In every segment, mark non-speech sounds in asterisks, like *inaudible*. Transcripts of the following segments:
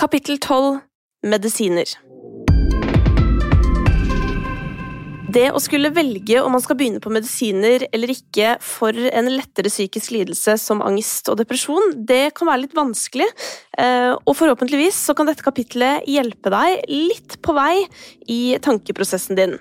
Kapittel 12 Medisiner Det å skulle velge om man skal begynne på medisiner eller ikke for en lettere psykisk lidelse som angst og depresjon, det kan være litt vanskelig, eh, og forhåpentligvis så kan dette kapitlet hjelpe deg litt på vei i tankeprosessen din.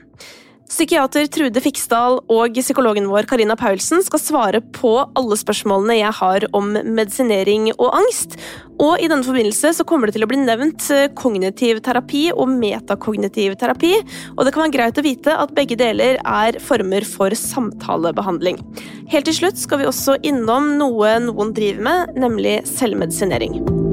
Psykiater Trude Fiksdal og psykologen vår Karina Paulsen skal svare på alle spørsmålene jeg har om medisinering og angst. Og i denne forbindelse så kommer det til å bli nevnt eh, kognitiv terapi og metakognitiv terapi. Og det kan være greit å vite at begge deler er former for samtalebehandling. Helt til slutt skal vi også innom noe noen driver med, nemlig selvmedisinering.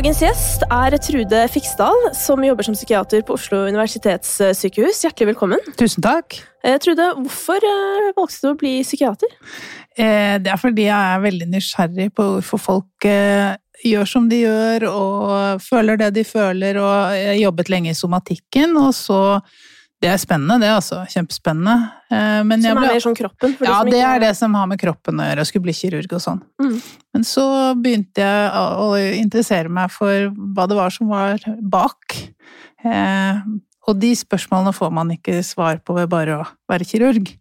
Dagens gjest er Trude Fiksdal, som jobber som psykiater på Oslo universitetssykehus. Hjertelig velkommen. Tusen takk. Eh, Trude, hvorfor eh, valgte du å bli psykiater? Eh, det er fordi jeg er veldig nysgjerrig på hvorfor folk gjør som de gjør, og føler det de føler, og jeg jobbet lenge i somatikken, og så det er spennende, det altså. Kjempespennende. Eh, men som er mer sånn kroppen? ja, det er det som har med kroppen å gjøre. Jeg skulle bli kirurg og sånn. Mm. Men så begynte jeg å interessere meg for hva det var som var bak. Eh, og de spørsmålene får man ikke svar på ved bare å være kirurg.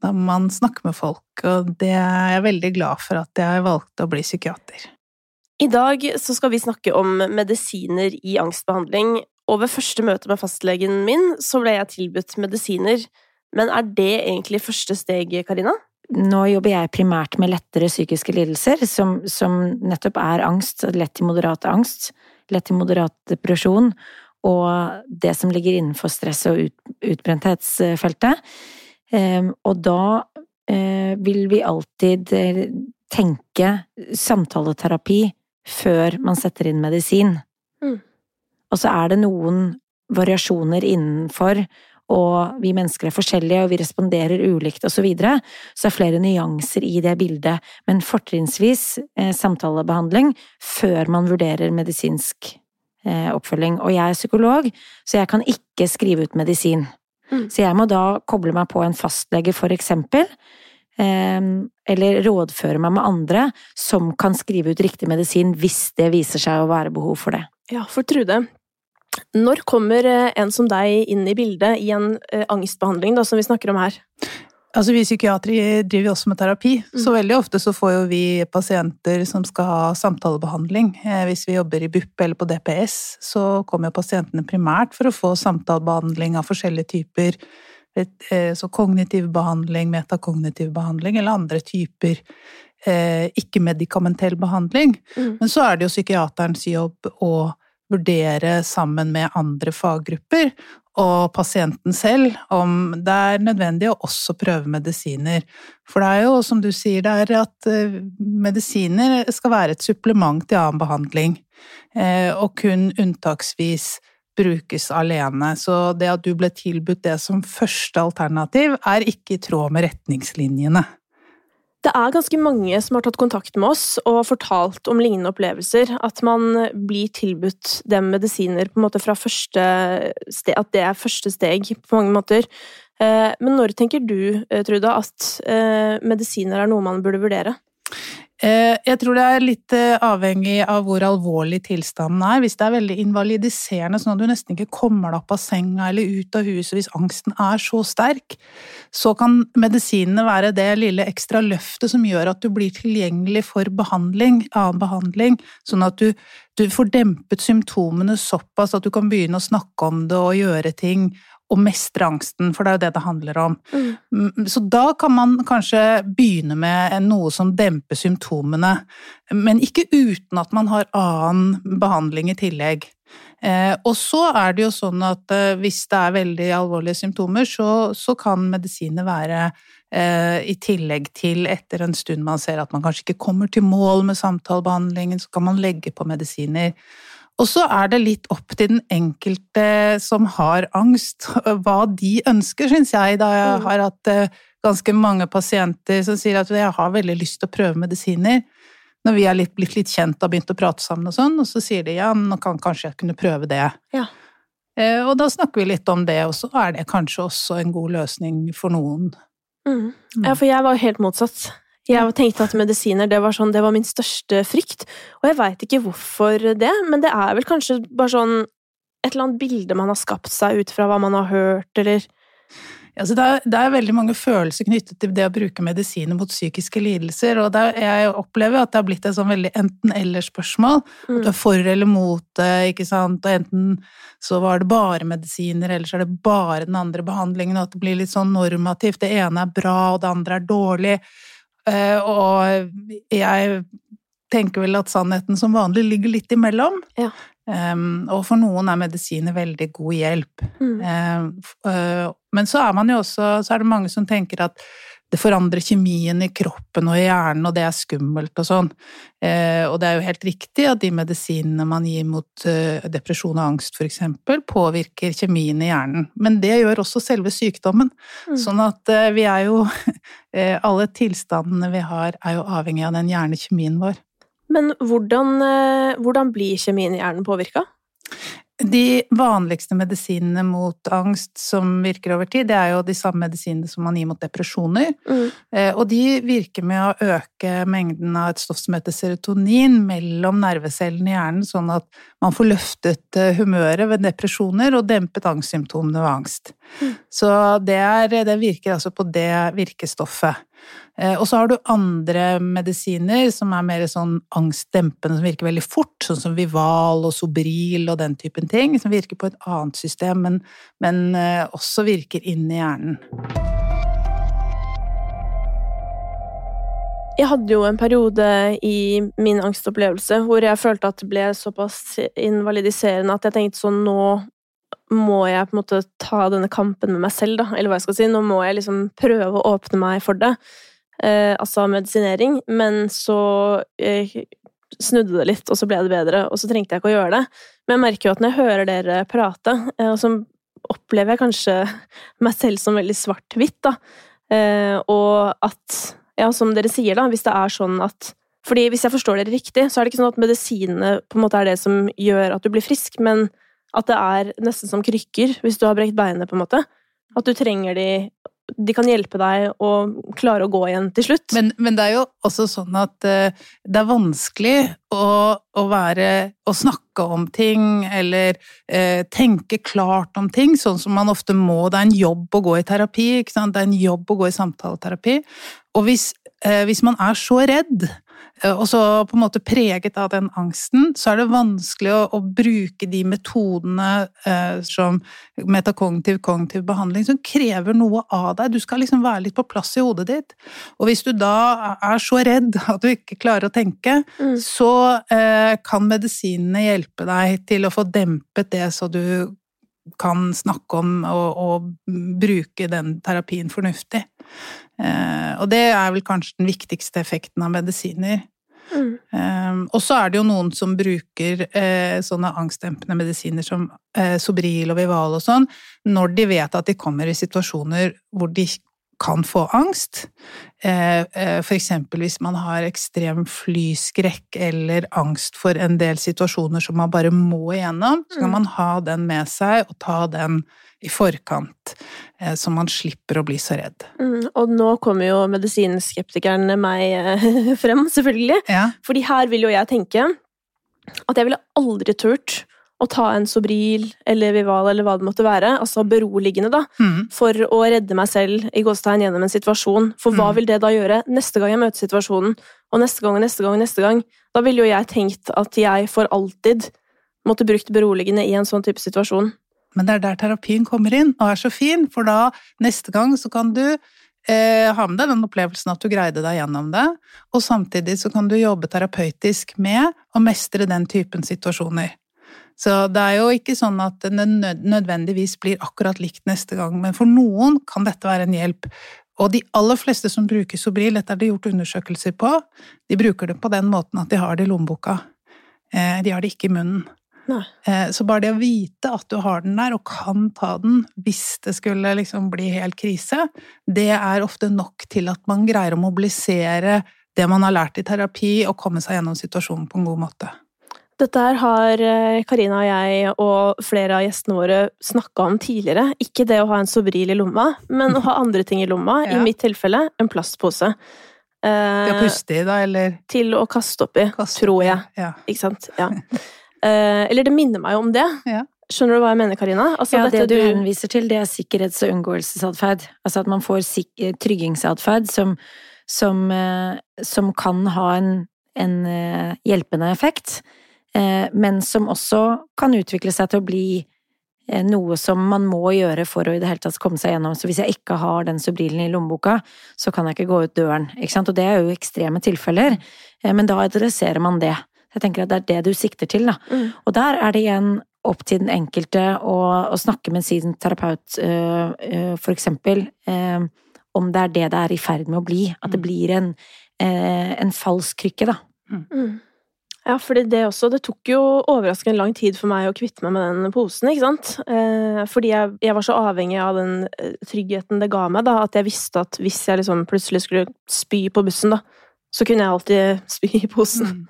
Da må man snakke med folk, og det er jeg veldig glad for at jeg valgte å bli psykiater. I dag så skal vi snakke om medisiner i angstbehandling, og ved første møte med fastlegen min så ble jeg tilbudt medisiner. Men er det egentlig første steg, Karina? Nå jobber jeg primært med lettere psykiske lidelser, som, som nettopp er angst, lett til moderat angst, lett til moderat depresjon, og det som ligger innenfor stress- og ut, utbrenthetsfeltet. Um, og da uh, vil vi alltid eh, tenke samtaleterapi før man setter inn medisin. Og så er det noen variasjoner innenfor, og vi mennesker er forskjellige, og vi responderer ulikt, og så videre. Så er flere nyanser i det bildet, men fortrinnsvis eh, samtalebehandling før man vurderer medisinsk eh, oppfølging. Og jeg er psykolog, så jeg kan ikke skrive ut medisin. Mm. Så jeg må da koble meg på en fastlege, for eksempel, eh, eller rådføre meg med andre som kan skrive ut riktig medisin hvis det viser seg å være behov for det. Ja, for Trude, når kommer eh, en som deg inn i bildet i en eh, angstbehandling, da, som vi snakker om her? Altså, Vi psykiatere driver også med terapi, mm. så veldig ofte så får jo vi pasienter som skal ha samtalebehandling. Eh, hvis vi jobber i BUP eller på DPS, så kommer jo pasientene primært for å få samtalebehandling av forskjellige typer. Så kognitiv behandling, metakognitiv behandling eller andre typer ikke-medikamentell behandling. Mm. Men så er det jo psykiaterens jobb å vurdere sammen med andre faggrupper og pasienten selv om det er nødvendig å også prøve medisiner. For det er jo, som du sier, det er at eh, medisiner skal være et supplement til annen behandling, eh, og kun unntaksvis brukes alene. Så det at du ble tilbudt det som første alternativ, er ikke i tråd med retningslinjene. Det er ganske mange som har tatt kontakt med oss og fortalt om lignende opplevelser. At man blir tilbudt dem medisiner på en måte fra første sted, at det er første steg på mange måter. Eh, men når tenker du, Truda, at eh, medisiner er noe man burde vurdere? Eh, jeg tror det er litt eh, avhengig av hvor alvorlig tilstanden er. Hvis det er veldig invalidiserende, sånn at du nesten ikke kommer deg opp av senga eller ut av huset hvis angsten er så sterk, så kan medisinene være det lille ekstra løftet som gjør at du blir tilgjengelig for behandling, annen behandling, sånn at du, du får dempet symptomene såpass at du kan begynne å snakke om det og gjøre ting å mestre angsten, for det er jo det det handler om. Mm. mm. Så da kan man kanskje begynne med noe som demper symptomene, men ikke uten at man har annen behandling i tillegg. Eh, og så er det jo sånn at eh, hvis det er veldig alvorlige symptomer, så, så kan medisiner være eh, i tillegg til etter en stund man ser at man kanskje ikke kommer til mål med samtalebehandlingen, så kan man legge på medisiner. Og så er det litt opp til den enkelte som har angst, hva de ønsker, syns jeg, da jeg Mm. har hatt eh, ganske mange pasienter som sier at jeg har veldig lyst til å prøve medisiner. Når vi er litt, blitt litt kjent og begynt å prate sammen og sånn, og så sier de ja, nå kan kanskje jeg kunne prøve det. Ja. Eh, Og da snakker vi litt om det, og så er det kanskje også en god løsning for noen. Mm. Ja, for jeg var jo helt motsatt. Jeg tenkte at medisiner det var, sånn, det var min største frykt. Og jeg veit ikke hvorfor det, men det er vel kanskje bare sånn et eller annet bilde man har skapt seg ut fra hva man har hørt, eller Altså det, er, det er veldig mange følelser knyttet til det å bruke medisiner mot psykiske lidelser, og er, jeg opplever at det har blitt et sånn veldig enten-eller-spørsmål. Mm. At du er for eller mot det, ikke sant, og enten så var det bare medisiner, eller så er det bare den andre behandlingen, og at det blir litt sånn normativt. Det ene er bra, og det andre er dårlig. Eh, Og jeg tenker vel at sannheten som vanlig ligger litt imellom. Ja. Um, og for noen er medisiner veldig god hjelp. mm. Uh, Men så er man jo også Så er det mange som tenker at det forandrer kjemien i kroppen og i hjernen, og det er skummelt og sånn. Eh, Og det er jo helt riktig at de medisinene man gir mot eh, depresjon og angst eksempel, påvirker kjemien i hjernen. Men det gjør også selve sykdommen. Mm. Sånn at eh, vi er jo *laughs* Alle tilstandene vi har, er jo avhengig av den hjernekjemien vår. Men hvordan, hvordan blir kjemien i hjernen påvirka? De vanligste medisinene mot angst som virker over tid, det er jo de samme medisinene som man gir mot depresjoner. Mm. Eh, Og de virker med å øke mengden av et stoff som heter serotonin mellom nervecellene i hjernen, sånn at man får løftet eh, humøret ved depresjoner og dempet angstsymptomene ved angst. Mm. Så det, er, det virker altså på det virkestoffet. Eh, Og så har du andre medisiner som er mer sånn angstdempende, som virker veldig fort, sånn som Vival og Sobril og den typen ting, som virker på et annet system, men, men eh, også virker inn i hjernen. Jeg hadde jo en periode i min angstopplevelse hvor jeg følte at det ble såpass invalidiserende at jeg tenkte sånn Nå må jeg på en måte ta denne kampen med meg selv, da, eller hva jeg skal si. Nå må jeg liksom prøve å åpne meg for det. Eh, altså medisinering. Men så eh, snudde det litt, og så ble det bedre, og så trengte jeg ikke å gjøre det. Men jeg merker jo at når jeg hører dere prate, eh, så opplever jeg kanskje *laughs* meg selv som veldig svart-hvitt, da. Eh, og at ja, som dere sier, da, hvis det er sånn at fordi Hvis jeg forstår dere riktig, så er det ikke sånn at medisinene på en måte er det som gjør at du blir frisk, men at det er nesten som krykker hvis du har brekt beinet, på en måte. At du trenger de De kan hjelpe deg å klare å gå igjen til slutt. Men, men det er jo også sånn at uh, det er vanskelig å, å være Å snakke om ting eller uh, tenke klart om ting, sånn som man ofte må. Det er en jobb å gå i terapi, det er en jobb å gå i samtaleterapi. Og hvis, uh, hvis man er så redd, og så på en måte preget av den angsten, så er det vanskelig å, å bruke de metodene eh, som metakognitiv kognitiv behandling, som krever noe av deg. Du skal liksom være litt på plass i hodet ditt. Og hvis du da er så redd at du ikke klarer å tenke, Mm. så eh, kan medisinene hjelpe deg til å få dempet det, så du kan snakke om og, og bruke den terapien fornuftig. Eh, og det er vel kanskje den viktigste effekten av medisiner. Mm. Um, og så er det jo noen som bruker uh, sånne angstdempende medisiner som uh, Sobril og Vival og sånn, når de vet at de kommer i situasjoner hvor de kan få angst. Eh, for eksempel hvis man har ekstrem flyskrekk eller angst for en del situasjoner som man bare må igjennom, så kan Mm. man ha den med seg og ta den i forkant, eh, så man slipper å bli så redd. Mm. Og nå kommer jo medisinskeptikeren meg eh, *laughs* frem, selvfølgelig. Ja. Fordi her vil jo jeg tenke at jeg ville aldri turt å ta en Sobril eller Vival eller hva det måtte være, altså beroligende, da, Mm. for å redde meg selv i gåstegn gjennom en situasjon. For hva Mm. vil det da gjøre neste gang jeg møter situasjonen, og neste gang og neste gang og neste gang? Da ville jo jeg tenkt at jeg for alltid måtte brukt beroligende i en sånn type situasjon. Men det er der terapien kommer inn, og er så fin, for da neste gang så kan du eh, ha med deg den opplevelsen at du greide deg gjennom det, og samtidig så kan du jobbe terapeutisk med å mestre den typen situasjoner. Så det er jo ikke sånn at det nødvendigvis blir akkurat likt neste gang, men for noen kan dette være en hjelp. Og de aller fleste som bruker Sobril, dette er det gjort undersøkelser på, de bruker det på den måten at de har det i lommeboka. Eh, de har det ikke i munnen. Eh, så bare det å vite at du har den der, og kan ta den hvis det skulle liksom bli helt krise, det er ofte nok til at man greier å mobilisere det man har lært i terapi, og komme seg gjennom situasjonen på en god måte. Dette her har eh, Karina og jeg og flere av gjestene våre snakka om tidligere. Ikke det å ha en Sobril i lomma, men å ha andre ting i lomma. *laughs* Ja. I mitt tilfelle en plastpose. Til å Eh, puste i, da, eller til å kaste oppi, kaste tror jeg. Ja. Ikke sant? Ja. *laughs* Eh, eller det minner meg jo om det. Ja. Skjønner du hva jeg mener, Karina? Altså, Ja, dette det du henviser til, det er sikkerhets- og unngåelsesatferd. Altså at man får sik- tryggingsatferd som, som, eh, som kan ha en, en eh, hjelpende effekt, eh, men som også kan utvikle seg til å bli eh, noe som man må gjøre for å i det hele tatt komme seg gjennom. Så hvis jeg ikke har den subrilen i lommeboka, så kan jeg ikke gå ut døren. Ikke sant? Og det er jo ekstreme tilfeller, eh, men da adresserer man det. Jeg tenker at det er det du sikter til, da. Mm. Og der er det igjen opp til den enkelte å, å snakke med sin terapeut, øh, øh, for eksempel, øh, om det er det det er i ferd med å bli. At det Mm. blir en, øh, en falsk krykke, da. Mm. Ja, fordi det også Det tok jo overraskende lang tid for meg å kvitte meg med den posen, ikke sant. Eh, fordi jeg, jeg var så avhengig av den tryggheten det ga meg, da, at jeg visste at hvis jeg liksom plutselig skulle spy på bussen, da, så kunne jeg alltid *laughs* spy i posen. Mm.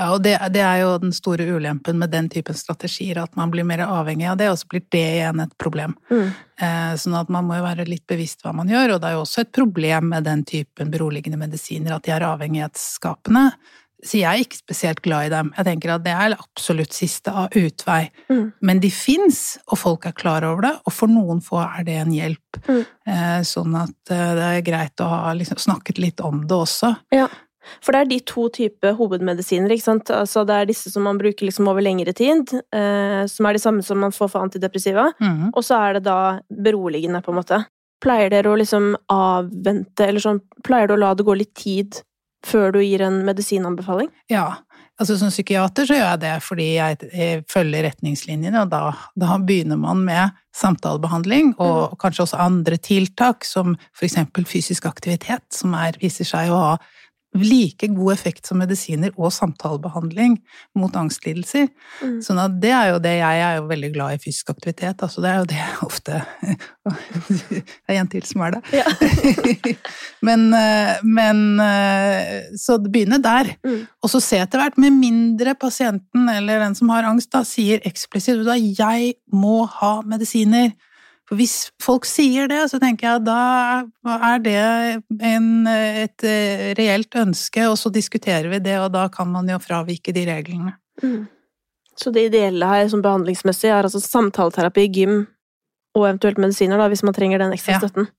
Ja, og det, det er jo den store ulempen med den typen strategier, at man blir mer avhengig av det, og så blir det igjen et problem. Mm. Eh, sånn at man må jo være litt bevisst hva man gjør, og det er jo også et problem med den typen beroligende medisiner, at de er avhengighetsskapende. Så jeg er ikke spesielt glad i dem. Jeg tenker at det er absolutt siste av utvei. Mm. Men de fins, og folk er klar over det, og for noen få er det en hjelp. Mm. Eh, sånn at eh, det er greit å ha liksom, snakket litt om det også. Ja. For det er de to typer hovedmedisiner, ikke sant. Altså, det er disse som man bruker liksom over lengre tid, eh, som er de samme som man får for antidepressiva, Mm. og så er det da beroligende, på en måte. Pleier dere å liksom avvente, eller sånn, pleier du å la det gå litt tid før du gir en medisinanbefaling? Ja, altså som psykiater så gjør jeg det fordi jeg, jeg følger retningslinjene, og da, da begynner man med samtalebehandling, og kanskje også andre tiltak, som eksempel fysisk aktivitet, som er, viser seg å ha like god effekt som medisiner og samtalebehandling mot angstlidelser. Mm. Sånn at det er jo det jeg er jo veldig glad i fysisk aktivitet, altså det er jo det jeg ofte *laughs* Det er en til som er det. Ja. *laughs* men, eh, men eh, Så begynne der. Mm. Og så se etter hvert, med mindre pasienten eller den som har angst, da sier eksplisitt at 'jeg må ha medisiner'. For hvis folk sier det, så tenker jeg at da er det en, et eh, reelt ønske, og så diskuterer vi det, og da kan man jo fravike de reglene. Mm. Så det ideelle her som behandlingsmessig er altså samtaleterapi, gym og eventuelt medisiner, da, hvis man trenger den ekstra Ja. støtten.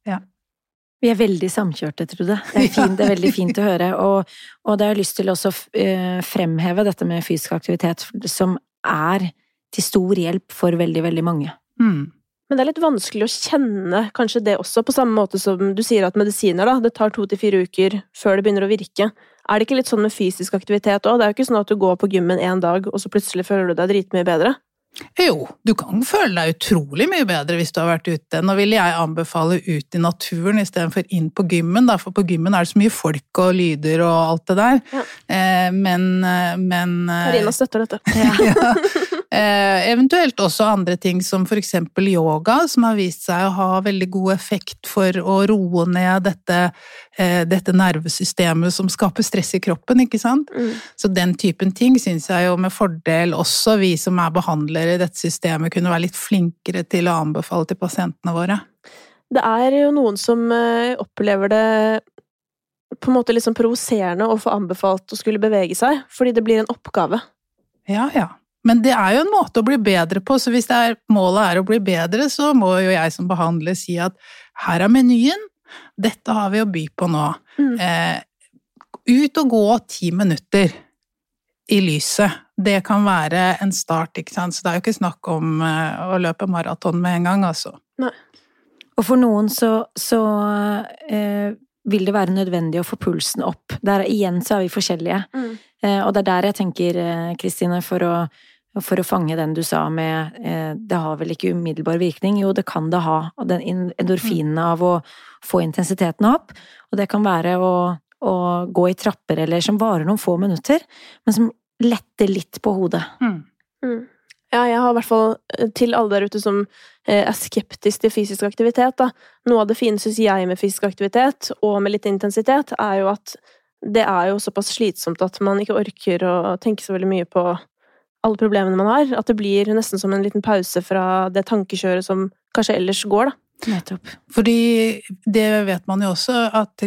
Vi er veldig samkjørte, Trude. Det er, *laughs* fint, det er veldig fint å høre. Og, og det har jeg lyst til også å eh, fremheve dette med fysisk aktivitet, som er til stor hjelp for veldig, veldig mange. Mm. Men det er litt vanskelig å kjenne kanskje det også, på samme måte som du sier at medisiner, da, det tar to til fire uker før det begynner å virke. Er det ikke litt sånn med fysisk aktivitet òg? Det er jo ikke sånn at du går på gymmen én dag, og så plutselig føler du deg dritmye bedre. Jo, du kan føle deg utrolig mye bedre hvis du har vært ute. Nå vil jeg anbefale ut i naturen istedenfor inn på gymmen, da, for på gymmen er det så mye folk og lyder og alt det der. Ja. Eh, men, eh, men eh, Karina støtter dette. *laughs* ja. Eh, eventuelt også andre ting som for eksempel yoga, som har vist seg å ha veldig god effekt for å roe ned dette, eh, dette nervesystemet som skaper stress i kroppen, ikke sant? Mm. Så den typen ting syns jeg jo med fordel også vi som er behandlere i dette systemet, kunne være litt flinkere til å anbefale til pasientene våre. Det er jo noen som eh, opplever det på en måte sånn provoserende å få anbefalt å skulle bevege seg, fordi det blir en oppgave. Ja, ja. Men det er jo en måte å bli bedre på, så hvis det er, målet er å bli bedre, så må jo jeg som behandler si at her er menyen, dette har vi å by på nå. Mm. Eh, ut og gå ti minutter i lyset. Det kan være en start, ikke sant. Så det er jo ikke snakk om eh, å løpe maraton med en gang, altså. Og for noen så, så eh, vil det være nødvendig å få pulsen opp. Der igjen så er vi forskjellige. Mm. Eh, og det er der jeg tenker, eh, Kristine, for å for å fange den du sa med eh, det har vel ikke umiddelbar virkning. Jo, det kan det ha. Og den endorfinene av å få intensiteten opp. Og det kan være å, å gå i trapper eller som varer noen få minutter, men som letter litt på hodet. Mm. Mm. Ja, jeg har i hvert fall eh, til alle der ute som eh, er skeptisk til fysisk aktivitet, da. Noe av det fine, syns jeg, med fysisk aktivitet, og med litt intensitet, er jo at det er jo såpass slitsomt at man ikke orker å tenke så veldig mye på alle problemene man har. At det blir nesten som en liten pause fra det tankekjøret som kanskje ellers går, da. Nettopp. Fordi det vet man jo også, at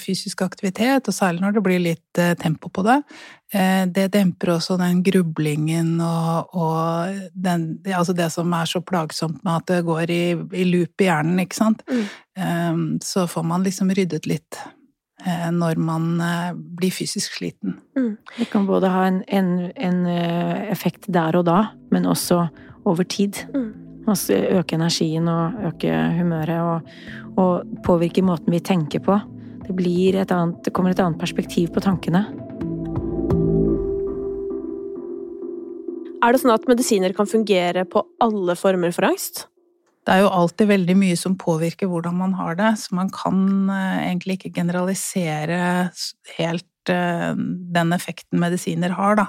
fysisk aktivitet, og særlig når det blir litt eh, tempo på det, eh, det demper også den grublingen og, og den, altså det som er så plagsomt med at det går i, i loop i hjernen, ikke sant. Mm. Så får man liksom ryddet litt når man blir fysisk sliten. Mm. Det kan både ha en, en, en, effekt der og da, men også over tid. Mm. Altså øke energien og øke humøret og, og, påvirke måten vi tenker på. Det, blir et annet, det kommer et annet perspektiv på tankene. Er det sånn at medisiner kan fungere på alle former for angst? Det er jo alltid veldig mye som påvirker hvordan man har det, så man kan egentlig ikke generalisere helt den effekten medisiner har, da.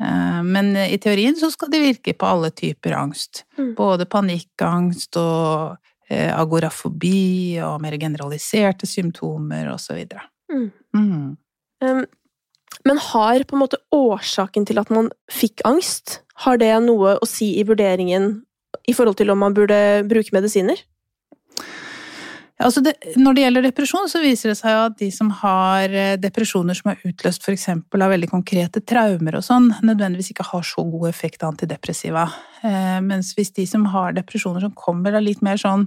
Eh, men i teorien så skal de virke på alle typer angst. Mm. Både panikkangst og eh, agorafobi og mer generaliserte symptomer videre. Mm. Mm. Um, men har på en måte årsaken til at man fikk angst, har det noe å si i vurderingen i forhold til om man burde bruke medisiner? Altså det, når det gjelder depresjon, så viser det seg at de som har eh, depresjoner som er utløst f.eks. av veldig konkrete traumer og sånn, nødvendigvis ikke har så god effekt av antidepressiva. Eh, mens hvis de som har depresjoner som kommer av litt mer sånn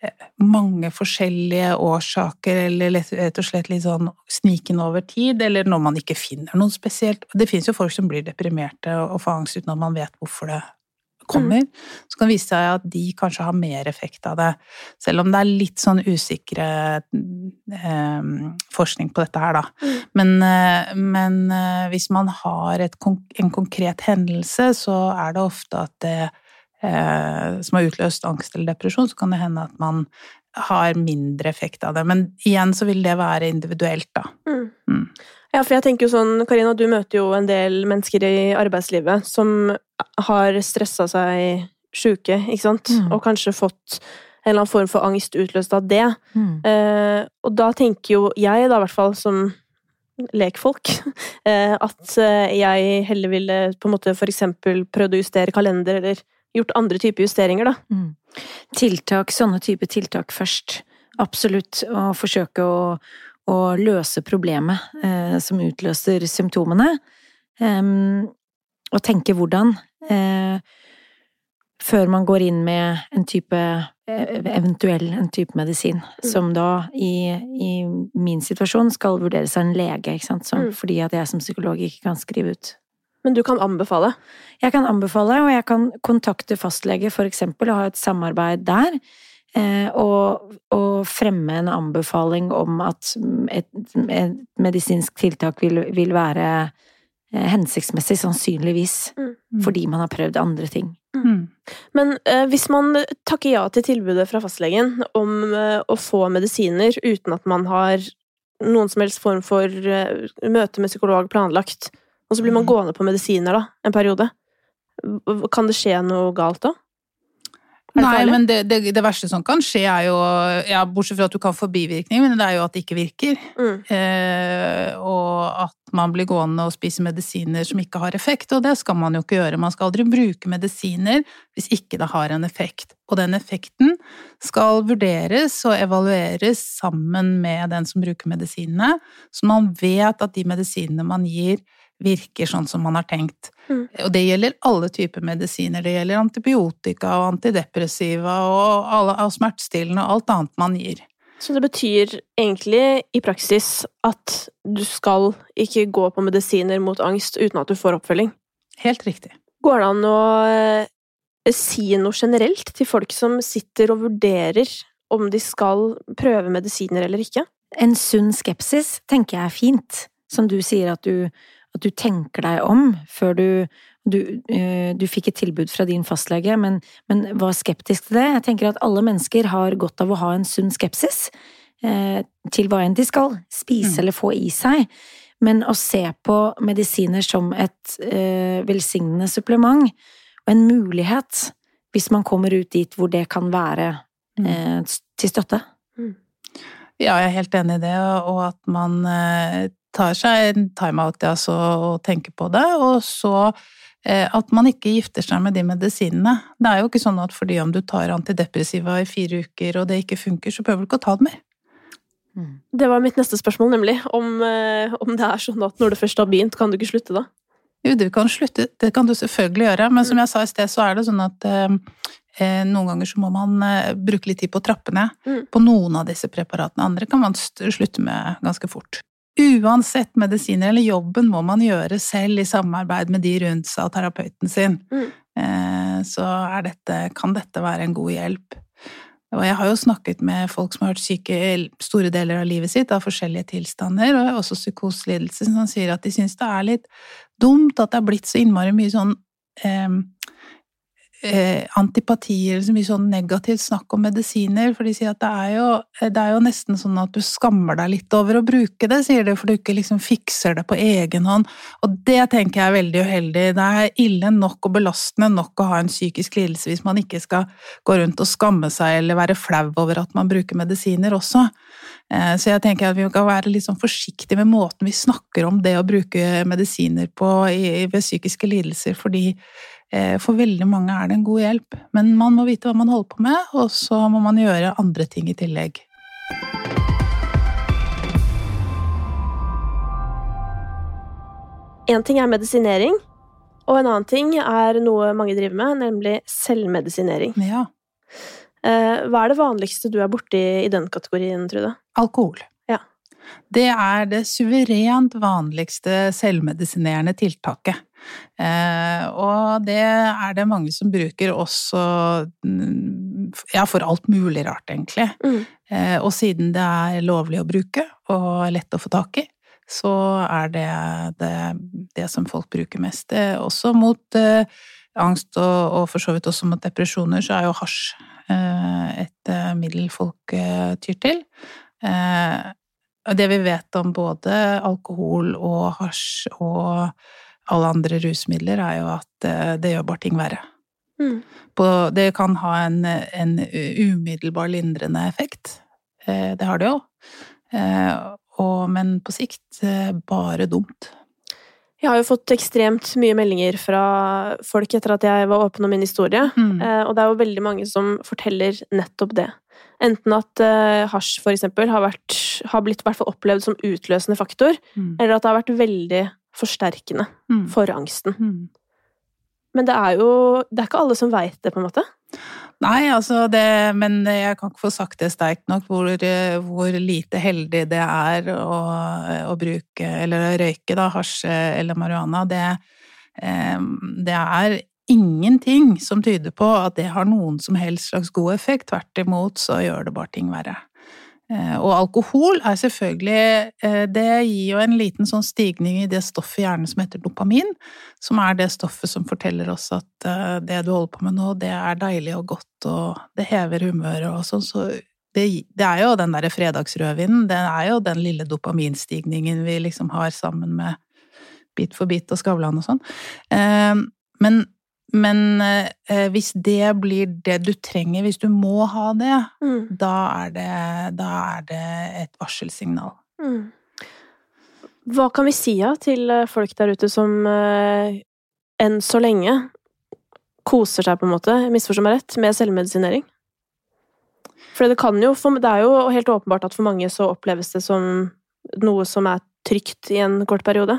eh, mange forskjellige årsaker, eller rett og slett litt sånn snikende over tid, eller når man ikke finner noe spesielt Det fins jo folk som blir deprimerte og får angst uten at man vet hvorfor det kommer, mm. så kan det vise seg at de kanskje har mer effekt av det. Selv om det er litt sånn usikre eh, forskning på dette her, da. Mm. Men, eh, men eh, hvis man har et, en konkret hendelse, så er det ofte at det eh, som har utløst angst eller depresjon, så kan det hende at man har mindre effekt av det. Men igjen så vil det være individuelt, da. Mm. Ja, for jeg tenker jo sånn, Karina, du møter jo en del mennesker i arbeidslivet som har stressa seg sjuke, ikke sant, mm. og kanskje fått en eller annen form for angst utløst av det. Mm. Eh, og da tenker jo jeg, da i hvert fall som lekfolk, *laughs* eh, at eh, jeg heller ville på en måte for eksempel prøvd å justere kalender, eller gjort andre typer justeringer, da. Mm. Tiltak, sånne type tiltak først. Absolutt. Og forsøke å å løse problemet eh, som utløser symptomene, eh, og tenke hvordan, eh, før man går inn med en type eh, eventuell en type medisin, mm. som da i, i, min situasjon skal vurderes av en lege, ikke sant, som, mm. fordi at jeg som psykolog ikke kan skrive ut. Men du kan anbefale? Jeg kan anbefale, og jeg kan kontakte fastlege for eksempel, og ha et samarbeid der. Eh, og, og, fremme en anbefaling om at et, et medisinsk tiltak vil, vil, være eh, hensiktsmessig, sannsynligvis, mm. fordi man har prøvd andre ting. Mm. Men eh, hvis man takker ja til tilbudet fra fastlegen om eh, å få medisiner uten at man har noen som helst form for eh, møte med psykolog planlagt, og så blir man mm. gående på medisiner da, en periode, kan det skje noe galt da? Nei, men det, det, det, verste som kan skje, er jo ja, Bortsett fra at du kan få bivirkning, men det er jo at det ikke virker. Mm. Eh, og at man blir gående og spise medisiner som ikke har effekt. Og det skal man jo ikke gjøre. Man skal aldri bruke medisiner hvis ikke det har en effekt. Og den effekten skal vurderes og evalueres sammen med den som bruker medisinene, så man vet at de medisinene man gir, virker sånn som man har tenkt. Mm. Og det gjelder alle typer medisiner. Det gjelder antibiotika og antidepressiva og, alle, og smertestillende og alt annet man gir. Så det betyr egentlig i praksis at du skal ikke gå på medisiner mot angst uten at du får oppfølging? Helt riktig. Går det an å eh, si noe generelt til folk som sitter og vurderer om de skal prøve medisiner eller ikke? En sunn skepsis tenker jeg er fint. Som du sier, at du at du tenker deg om før du Du, eh, du fikk et tilbud fra din fastlege, men, men, var skeptisk til det. Jeg tenker at alle mennesker har godt av å ha en sunn skepsis eh, til hva enn de skal spise mm. eller få i seg. Men å se på medisiner som et eh, velsignende supplement og en mulighet hvis man kommer ut dit hvor det kan være mm. eh, til støtte. Mm. Ja, jeg er helt enig i det, og at man eh, tar seg en timeout altså, og tenker på det. Og så eh, at man ikke gifter seg med de medisinene. Det er jo ikke sånn at fordi om du tar antidepressiva i fire uker og det ikke funker, så prøver du ikke å ta det mer. Mm. Det var mitt neste spørsmål, nemlig. Om, eh, om, det er sånn at når du først har begynt, kan du ikke slutte da? Jo, du kan slutte, det kan du selvfølgelig gjøre, men som jeg sa i sted, så er det sånn at eh, eh noen ganger så må man eh, bruke litt tid på å trappe ned mm. på noen av disse preparatene. Andre kan man slutte med ganske fort. Uansett medisiner eller jobben må man gjøre selv i samarbeid med de rundt seg og terapeuten sin. Mm. Eh, så dette, kan dette være en god hjelp. Og jeg har jo snakket med folk som har vært syke store deler av livet sitt av forskjellige tilstander, og også psykoselidelser, som sier at de syns det er litt dumt at det er blitt så innmari mye sånn eh, eh, antipati eller så mye sånn negativt snakk om medisiner, for de sier at det er, jo, det er jo nesten sånn at du skammer deg litt over å bruke det, sier de, for du ikke liksom fikser det på egen hånd. Og det tenker jeg er veldig uheldig. Det er ille nok og belastende nok å ha en psykisk lidelse hvis man ikke skal gå rundt og skamme seg eller være flau over at man bruker medisiner også. Eh, så jeg tenker at vi kan være litt sånn forsiktige med måten vi snakker om det å bruke medisiner på ved psykiske lidelser, fordi Eh, for veldig mange er det en god hjelp, men man må vite hva man holder på med, og så må man gjøre andre ting i tillegg. Én ting er medisinering, og en annen ting er noe mange driver med, nemlig selvmedisinering. Ja. Eh, hva er det vanligste du er borti i den kategorien, Trude? Alkohol. Ja. Det er det suverent vanligste selvmedisinerende tiltaket. Eh, og det er det mange som bruker også mm, ja, for alt mulig rart, egentlig. Mm. Eh, og siden det er lovlig å bruke og lett å få tak i, så er det det, det som folk bruker mest. også mot eh, angst og, og, for så vidt også mot depresjoner, så er jo hasj eh, et eh, middel folk eh, tyr til. det vi vet om både alkohol og hasj og alle andre rusmidler, er jo at eh, det gjør bare ting verre. Mm. På, det kan ha en, en, umiddelbar lindrende effekt. Eh, det har det jo. Eh, og, men på sikt bare dumt. Jeg har jo fått ekstremt mye meldinger fra folk etter at jeg var åpen om min historie, mm. og det er jo veldig mange som forteller nettopp det. Enten at hasj for eksempel har, vært, har blitt opplevd som utløsende faktor, mm. eller at det har vært veldig forsterkende mm. for angsten. Mm. Men det er jo Det er ikke alle som veit det, på en måte? Nei, altså det Men jeg kan ikke få sagt det sterkt nok hvor, hvor lite heldig det er å, å bruke Eller å røyke, da, hasj eller marihuana. Det, eh, det er ingenting som tyder på at det har noen som helst slags god effekt. Tvert imot så gjør det bare ting verre. Eh, og alkohol er selvfølgelig eh, Det gir jo en liten sånn stigning i det stoffet i hjernen som heter dopamin, som er det stoffet som forteller oss at eh, det du holder på med nå, det er deilig og godt, og det hever humøret og sånn. Så det, det, er jo den derre fredagsrødvinen, det er jo den lille dopaminstigningen vi liksom har sammen med Bit for bit og Skavlan og sånn. Men men eh, hvis det blir det du trenger, hvis du må ha det, mm. da, er det da, er det et varselsignal. Mm. Hva kan vi si ja, til eh, folk der ute som eh, enn så lenge koser seg, på en måte, misforstå meg rett, med selvmedisinering? For det kan jo Det er jo helt åpenbart at for mange så oppleves det som noe som er trygt i en kort periode.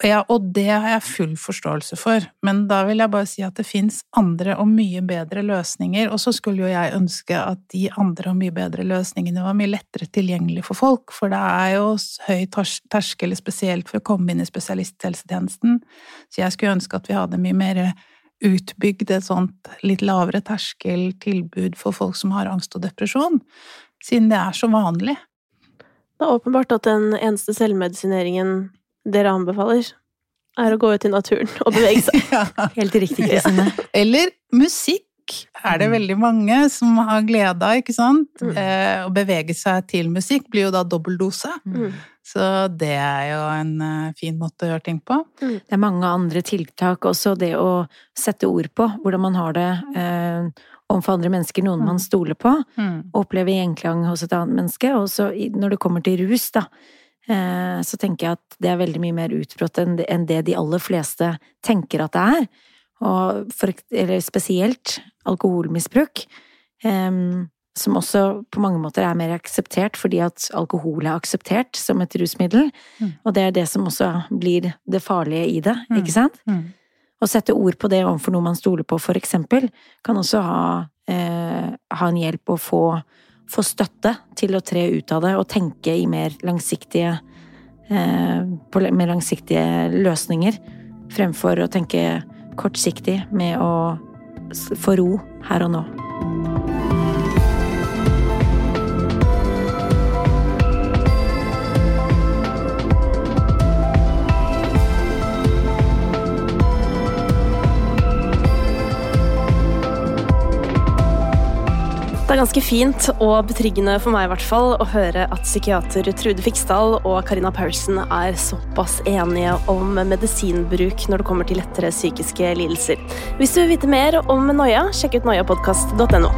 Ja, og det har jeg full forståelse for, men da vil jeg bare si at det fins andre og mye bedre løsninger, og så skulle jo jeg ønske at de andre og mye bedre løsningene var mye lettere tilgjengelig for folk, for det er jo høy terskel spesielt for å komme inn i spesialisthelsetjenesten, så jeg skulle ønske at vi hadde mye mer utbygd et sånt litt lavere terskeltilbud for folk som har angst og depresjon, siden det er så vanlig. Det er åpenbart at den eneste selvmedisineringen dere anbefaler, er å gå ut i naturen og bevege seg. *laughs* ja. Helt riktig, Kristine. Eller musikk er det mm. veldig mange som har glede av, ikke sant? Mm. Eh, å bevege seg til musikk blir jo da dobbeldose. Mm. Så det er jo en uh, fin måte å gjøre ting på. Mm. Det er mange andre tiltak også, det å sette ord på hvordan man har det eh, overfor andre mennesker, noen man mm. stoler på, mm. opplever gjenklang hos et annet menneske. Og så når det kommer til rus, da, eh, så tenker jeg at det er veldig mye mer utbrått enn det de aller fleste tenker at det er. Og for, eller spesielt alkoholmisbruk. Eh, som også på mange måter er mer akseptert fordi at alkohol er akseptert som et rusmiddel. Mm. Og det er det som også blir det farlige i det, mm. ikke sant? Mm. Å sette ord på det overfor noe man stoler på, for eksempel, kan også ha, eh, ha en hjelp å få, få, støtte til å tre ut av det og tenke i mer langsiktige eh, på mer langsiktige løsninger, fremfor å tenke kortsiktig med å få ro her og nå. Det er ganske fint og betryggende for meg i hvert fall å høre at psykiater Trude Fiksdal og Karina Paulsen er såpass enige om medisinbruk når det kommer til lettere psykiske lidelser. Hvis du vil vite mer om Noia, sjekk ut noiapodkast.no.